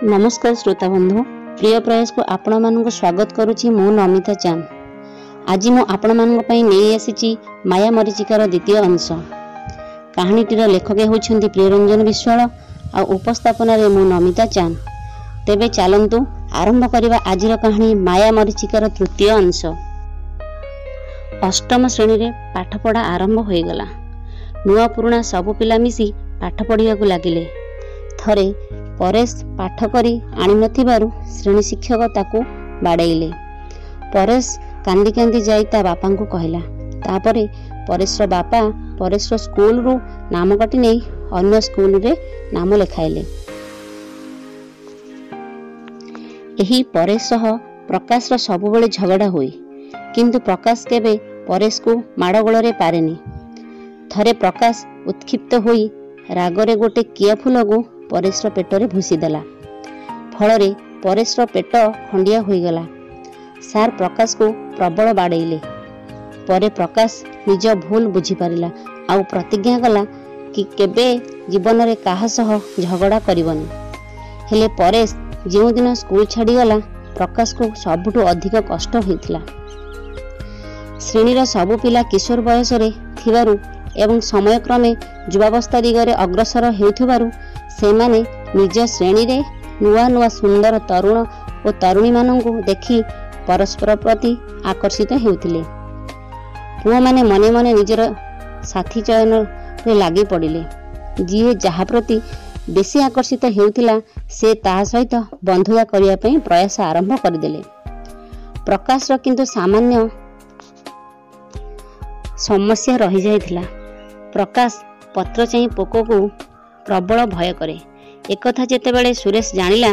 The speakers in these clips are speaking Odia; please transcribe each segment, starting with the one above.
ନମସ୍କାର ଶ୍ରୋତା ବନ୍ଧୁ। ପ୍ରିୟ ପ୍ରୟାସକୁ ଆପଣମାନଙ୍କୁ ସ୍ୱାଗତ କରୁଛି ମୁଁ ନମିତା ଚାନ୍ଦ। ଆଜି ମୁଁ ଆପଣମାନଙ୍କ ପାଇଁ ନେଇ ଆସିଛି ମାୟା ମରିଚିକାର ଦ୍ୱିତୀୟ ଅଂଶ। କାହାଣୀଟିର ଲେଖକ ହେଉଛନ୍ତି ପ୍ରିୟରଞ୍ଜନ ବିଶ୍ୱାଳ ଆଉ ଉପସ୍ଥାପନାରେ ମୁଁ ନମିତା ଚାନ୍ଦ। ତେବେ ଚାଲନ୍ତୁ ଆରମ୍ଭ କରିବା ଆଜିର କାହାଣୀ ମାୟା ମରିଚିକାର ତୃତୀୟ ଅଂଶ। ଅଷ୍ଟମ ଶ୍ରେଣୀରେ ପାଠପଢ଼ା ଆରମ୍ଭ ହୋଇଗଲା। ନୂଆ ପୁରୁଣା ସବୁ ପିଲା ମିଶି ପାଠ ପଢ଼ିବାକୁ ଲାଗିଲେ। ଥରେ ପରେଶ ପାଠ କରି ଆଣିନଥିବାରୁ ଶ୍ରେଣୀ ଶିକ୍ଷକ ତାକୁ ବାଡ଼େଇଲେ। ପରେଶ କାନ୍ଦି କାନ୍ଦି ଯାଇ ତା ବାପାଙ୍କୁ କହିଲା ତାପରେ ପରେଶର ବାପା ପରେଶର ସ୍କୁଲରୁ ନାମ କାଟି ନେଇ ଅନ୍ୟ ସ୍କୁଲରେ ନାମ ଲେଖାଇଲେ। ଏହି ପରେଶ ସହ ପ୍ରକାଶର ସବୁବେଳେ ଝଗଡ଼ା ହୁଏ। କିନ୍ତୁ ପ୍ରକାଶ କେବେ ପରେଶକୁ ମାଡ଼ଗୋଳରେ ପାରେନି। ଥରେ ପ୍ରକାଶ ଉତ୍କ୍ଷିପ୍ତ ହୋଇ ରାଗରେ ଗୋଟେ କିଆ ଫୁଲକୁ ପରେଶର ପେଟରେ ଭୁଷିଦେଲା। ଫଳରେ ପରେଶର ପେଟ ଖଣ୍ଡିଆ ହୋଇଗଲା। ସାର୍ ପ୍ରକାଶକୁ ପ୍ରବଳ ବାଡ଼େଇଲେ। ପରେ ପ୍ରକାଶ ନିଜ ଭୁଲ ବୁଝିପାରିଲା ଆଉ ପ୍ରତିଜ୍ଞା କଲା କି କେବେ ଜୀବନରେ କାହା ସହ ଝଗଡ଼ା କରିବନି। ହେଲେ ପରେଶ ଯେଉଁଦିନ ସ୍କୁଲ ଛାଡ଼ିଗଲା ପ୍ରକାଶକୁ ସବୁଠୁ ଅଧିକ କଷ୍ଟ ହୋଇଥିଲା। ଶ୍ରେଣୀର ସବୁ ପିଲା କିଶୋର ବୟସରେ ଥିବାରୁ ଏବଂ ସମୟକ୍ରମେ ଯୁବାବସ୍ଥା ଦିଗରେ ଅଗ୍ରସର ହେଉଥିବାରୁ ସେମାନେ ନିଜ ଶ୍ରେଣୀରେ ନୂଆ ନୂଆ ସୁନ୍ଦର ତରୁଣ ଓ ତରୁଣୀମାନଙ୍କୁ ଦେଖି ପରସ୍ପର ପ୍ରତି ଆକର୍ଷିତ ହେଉଥିଲେ। ପୁଅମାନେ ମନେ ମନେ ନିଜର ସାଥୀ ଚୟନରେ ଲାଗି ପଡ଼ିଲେ। ଯିଏ ଯାହା ପ୍ରତି ବେଶୀ ଆକର୍ଷିତ ହେଉଥିଲା ସେ ତାହା ସହିତ ବନ୍ଧୁତା କରିବା ପାଇଁ ପ୍ରୟାସ ଆରମ୍ଭ କରିଦେଲେ। ପ୍ରକାଶର କିନ୍ତୁ ସାମାନ୍ୟ ସମସ୍ୟା ରହିଯାଇଥିଲା। ପ୍ରକାଶ ପତ୍ର ଚାହିଁ ପୋକକୁ ପ୍ରବଳ ଭୟ କରେ। ଏକଥା ଯେତେବେଳେ ସୁରେଶ ଜାଣିଲା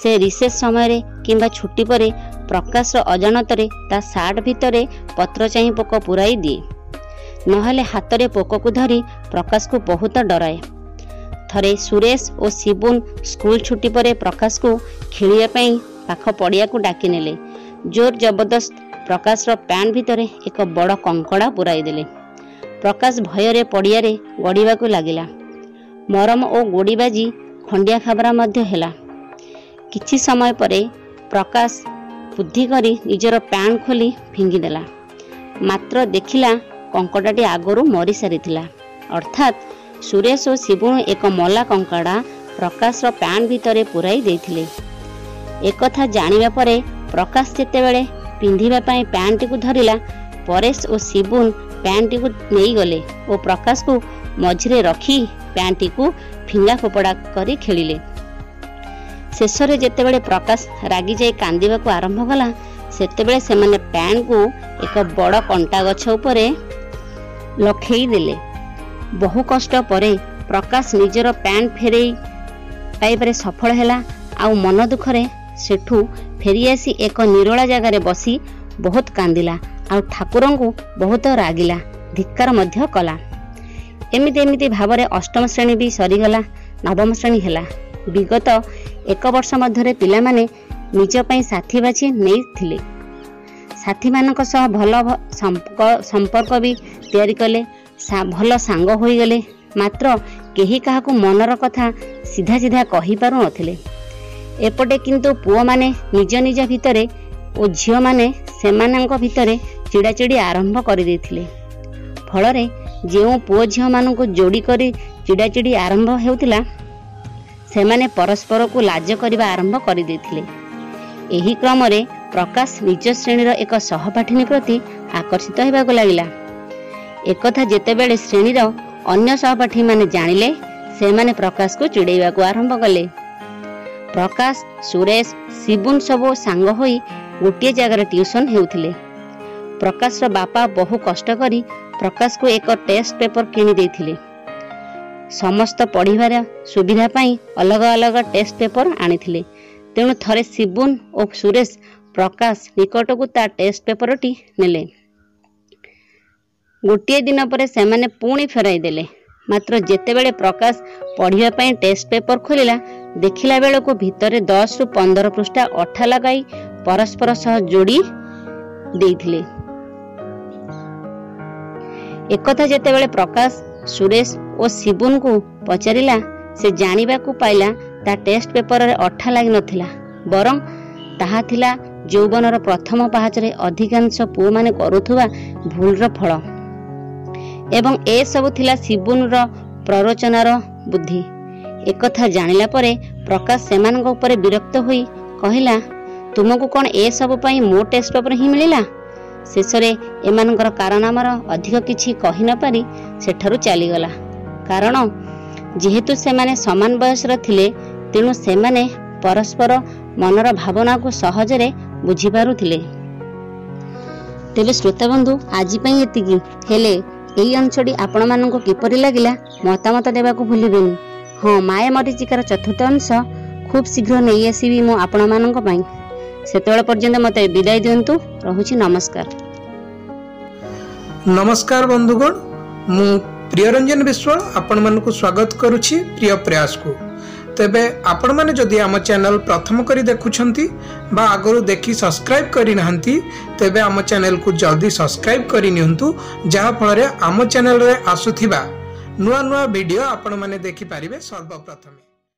ସେ ରିସେସ୍ ସମୟରେ କିମ୍ବା ଛୁଟି ପରେ ପ୍ରକାଶର ଅଜାଣତରେ ତା ସାର୍ଟ ଭିତରେ ପତ୍ର ଚାହିଁ ପୋକ ପୁରାଇ ଦିଏ। ନହେଲେ ହାତରେ ପୋକକୁ ଧରି ପ୍ରକାଶକୁ ବହୁତ ଡରାଏ। ଥରେ ସୁରେଶ ଓ ଶିବୁନ ସ୍କୁଲ ଛୁଟି ପରେ ପ୍ରକାଶକୁ ଖେଳିବା ପାଇଁ ପାଖ ପଡ଼ିଆକୁ ଡାକିନେଲେ। ଜୋର ଜବରଦସ୍ତ ପ୍ରକାଶର ପ୍ୟାଣ୍ଟ ଭିତରେ ଏକ ବଡ଼ କଙ୍କଡ଼ା ପୁରାଇ ଦେଲେ ପ୍ରକାଶ ଭୟରେ ପଡ଼ିଆରେ ଗଡ଼ିବାକୁ ଲାଗିଲା। ମରମ ଓ ଗୋଡ଼ି ବାଜି ଖଣ୍ଡିଆ ଖାବରା ମଧ୍ୟ ହେଲା। କିଛି ସମୟ ପରେ ପ୍ରକାଶ ବୁଦ୍ଧି କରି ନିଜର ପ୍ୟାଣ୍ଟ ଖୋଲି ଫିଙ୍ଗିଦେଲା। ମାତ୍ର ଦେଖିଲା କଙ୍କଡ଼ାଟି ଆଗରୁ ମରିସାରିଥିଲା ଅର୍ଥାତ୍ ସୁରେଶ ଓ ଶିବୁଣୁ ଏକ ମଲା କଙ୍କଡ଼ା ପ୍ରକାଶର ପ୍ୟାଣ୍ଟ ଭିତରେ ପୁରାଇ ଦେଇଥିଲେ। ଏକଥା ଜାଣିବା ପରେ ପ୍ରକାଶ ଯେତେବେଳେ ପିନ୍ଧିବା ପାଇଁ ପ୍ୟାଣ୍ଟଟିକୁ ଧରିଲା ପରେଶ ଓ ଶିବୁନ ପ୍ୟାଣ୍ଟଟିକୁ ନେଇଗଲେ ଓ ପ୍ରକାଶକୁ ମଝିରେ ରଖି ପ୍ୟାଣ୍ଟଟିକୁ ଫିଙ୍ଗା ଫୋପଡ଼ା କରି ଖେଳିଲେ। ଶେଷରେ ଯେତେବେଳେ ପ୍ରକାଶ ରାଗିଯାଇ କାନ୍ଦିବାକୁ ଆରମ୍ଭ କଲା ସେତେବେଳେ ସେମାନେ ପ୍ୟାଣ୍ଟକୁ ଏକ ବଡ଼ କଣ୍ଟା ଗଛ ଉପରେ ଲଖେଇ ଦେଲେ। ବହୁ କଷ୍ଟ ପରେ ପ୍ରକାଶ ନିଜର ପ୍ୟାଣ୍ଟ ଫେରେଇ ପାଇବାରେ ସଫଳ ହେଲା। ଆଉ ମନ ଦୁଃଖରେ ସେଠୁ ଫେରିଆସି ଏକ ନିରୋଳା ଜାଗାରେ ବସି ବହୁତ କାନ୍ଦିଲା। ଆଉ ଠାକୁରଙ୍କୁ ବହୁତ ରାଗିଲା। ଧିକ୍କାର ମଧ୍ୟ କଲା। ଏମିତି ଏମିତି ଭାବରେ ଅଷ୍ଟମ ଶ୍ରେଣୀ ବି ସରିଗଲା ନବମ ଶ୍ରେଣୀ ହେଲା। ବିଗତ ଏକ ବର୍ଷ ମଧ୍ୟରେ ପିଲାମାନେ ନିଜ ପାଇଁ ସାଥୀ ବାଛି ନେଇଥିଲେ। ସାଥୀମାନଙ୍କ ସହ ଭଲ ସମ୍ପର୍କ ବି ତିଆରି କଲେ। ଭଲ ସାଙ୍ଗ ହୋଇଗଲେ। ମାତ୍ର କେହି କାହାକୁ ମନର କଥା ସିଧା ସିଧା କହିପାରୁନଥିଲେ ଏପଟେ କିନ୍ତୁ ପୁଅମାନେ ନିଜ ନିଜ ଭିତରେ ଓ ଝିଅମାନେ ସେମାନଙ୍କ ଭିତରେ ଚିଡ଼ାଚିଡ଼ି ଆରମ୍ଭ କରିଦେଇଥିଲେ। ଫଳରେ ଯେଉଁ ପୁଅ ଝିଅମାନଙ୍କୁ ଯୋଡ଼ି କରି ଚିଡ଼ାଚିଡ଼ି ଆରମ୍ଭ ହେଉଥିଲା ସେମାନେ ପରସ୍ପରକୁ ଲାଜ କରିବା ଆରମ୍ଭ କରିଦେଇଥିଲେ। ଏହି କ୍ରମରେ ପ୍ରକାଶ ନିଜ ଶ୍ରେଣୀର ଏକ ସହପାଠିନୀ ପ୍ରତି ଆକର୍ଷିତ ହେବାକୁ ଲାଗିଲା। ଏକଥା ଯେତେବେଳେ ଶ୍ରେଣୀର ଅନ୍ୟ ସହପାଠୀମାନେ ଜାଣିଲେ ସେମାନେ ପ୍ରକାଶକୁ ଚିଡ଼େଇବାକୁ ଆରମ୍ଭ କଲେ। ପ୍ରକାଶ ସୁରେଶ ଶିବୁନ ସବୁ ସାଙ୍ଗ ହୋଇ ଗୋଟିଏ ଜାଗାରେ ଟ୍ୟୁସନ ହେଉଥିଲେ। ପ୍ରକାଶର ବାପା ବହୁ କଷ୍ଟ କରି ପ୍ରକାଶକୁ ଏକ ଟେଷ୍ଟ ପେପର କିଣି ଦେଇଥିଲେ। ସମସ୍ତ ପଢ଼ିବାର ସୁବିଧା ପାଇଁ ଅଲଗା ଅଲଗା ଟେଷ୍ଟ ପେପର ଆଣିଥିଲେ। ତେଣୁ ଥରେ ଶିବୁନ ଓ ସୁରେଶ ପ୍ରକାଶ ନିକଟକୁ ତା ଟେଷ୍ଟ ପେପରଟି ନେଲେ। ଗୋଟିଏ ଦିନ ପରେ ସେମାନେ ପୁଣି ଫେରାଇ ଦେଲେ। ମାତ୍ର ଯେତେବେଳେ ପ୍ରକାଶ ପଢ଼ିବା ପାଇଁ ଟେଷ୍ଟ ପେପର ଖୋଲିଲା ଦେଖିଲା ବେଳକୁ ଭିତରେ ଦଶରୁ ପନ୍ଦର ପୃଷ୍ଠା ଅଠା ଲଗାଇ ପରସ୍ପର ସହ ଯୋଡ଼ି ଦେଇଥିଲେ। ଏକଥା ଯେତେବେଳେ ପ୍ରକାଶ ସୁରେଶ ଓ ଶିବୁନକୁ ପଚାରିଲା ସେ ଜାଣିବାକୁ ପାଇଲା ତା ଟେଷ୍ଟ ପେପରରେ ଅଠା ଲାଗିନଥିଲା ବରଂ ତାହା ଥିଲା ଯୌବନର ପ୍ରଥମ ପାହାଚରେ ଅଧିକାଂଶ ପୁଅମାନେ କରୁଥିବା ଭୁଲର ଫଳ। ଏବଂ ଏସବୁ ଥିଲା ଶିବୁନର ପ୍ରରୋଚନାର ବୁଦ୍ଧି। ଏକଥା ଜାଣିଲା ପରେ ପ୍ରକାଶ ସେମାନଙ୍କ ଉପରେ ବିରକ୍ତ ହୋଇ କହିଲା ତୁମକୁ କ'ଣ ଏସବୁ ପାଇଁ ମୋ ଟେଷ୍ଟ ପେପର ହିଁ ମିଳିଲା? ଶେଷରେ ଏମାନଙ୍କର କାରନାମାର ଅଧିକ କିଛି କହି ନପାରି ସେଠାରୁ ଚାଲିଗଲା। କାରଣ ଯେହେତୁ ସେମାନେ ସମାନ ବୟସର ଥିଲେ ତେଣୁ ସେମାନେ ପରସ୍ପର ମନର ଭାବନାକୁ ସହଜରେ ବୁଝିପାରୁଥିଲେ। ତେବେ ଶ୍ରୋତାବନ୍ଧୁ ଆଜି ପାଇଁ ଏତିକି। ହେଲେ ଏହି ଅଂଶଟି ଆପଣମାନଙ୍କୁ କିପରି ଲାଗିଲା ମତାମତ ଦେବାକୁ ଭୁଲିବେନି। ହଁ ମାୟା ମରିଚିକାର ଚତୁର୍ଥ ଅଂଶ ଖୁବ୍ ଶୀଘ୍ର ନେଇ ଆସିବି ମୁଁ ଆପଣମାନଙ୍କ ପାଇଁ। ସେତେବେଳେ ପର୍ଯ୍ୟନ୍ତ ମୋତେ ବିଦାୟ ଦିଅନ୍ତୁ ରହୁଛି ନମସ୍କାର ନମସ୍କାର ବନ୍ଧୁଗଣ ମୁଁ ପ୍ରିୟରଞ୍ଜନ ବିଶ୍ୱାଳ ଆପଣମାନଙ୍କୁ ସ୍ୱାଗତ କରୁଛି ପ୍ରିୟ ପ୍ରୟାସକୁ। ତେବେ ଆପଣମାନେ ଯଦି ଆମ ଚ୍ୟାନେଲ ପ୍ରଥମ କରି ଦେଖୁଛନ୍ତି ବା ଆଗରୁ ଦେଖି ସବସ୍କ୍ରାଇବ୍ କରିନାହାନ୍ତି ତେବେ ଆମ ଚ୍ୟାନେଲକୁ ଜଲ୍ଦି ସବସ୍କ୍ରାଇବ୍ କରିନିଅନ୍ତୁ ଯାହାଫଳରେ ଆମ ଚ୍ୟାନେଲରେ ଆସୁଥିବା ନୂଆ ନୂଆ ଭିଡ଼ିଓ ଆପଣମାନେ ଦେଖିପାରିବେ ସର୍ବପ୍ରଥମେ।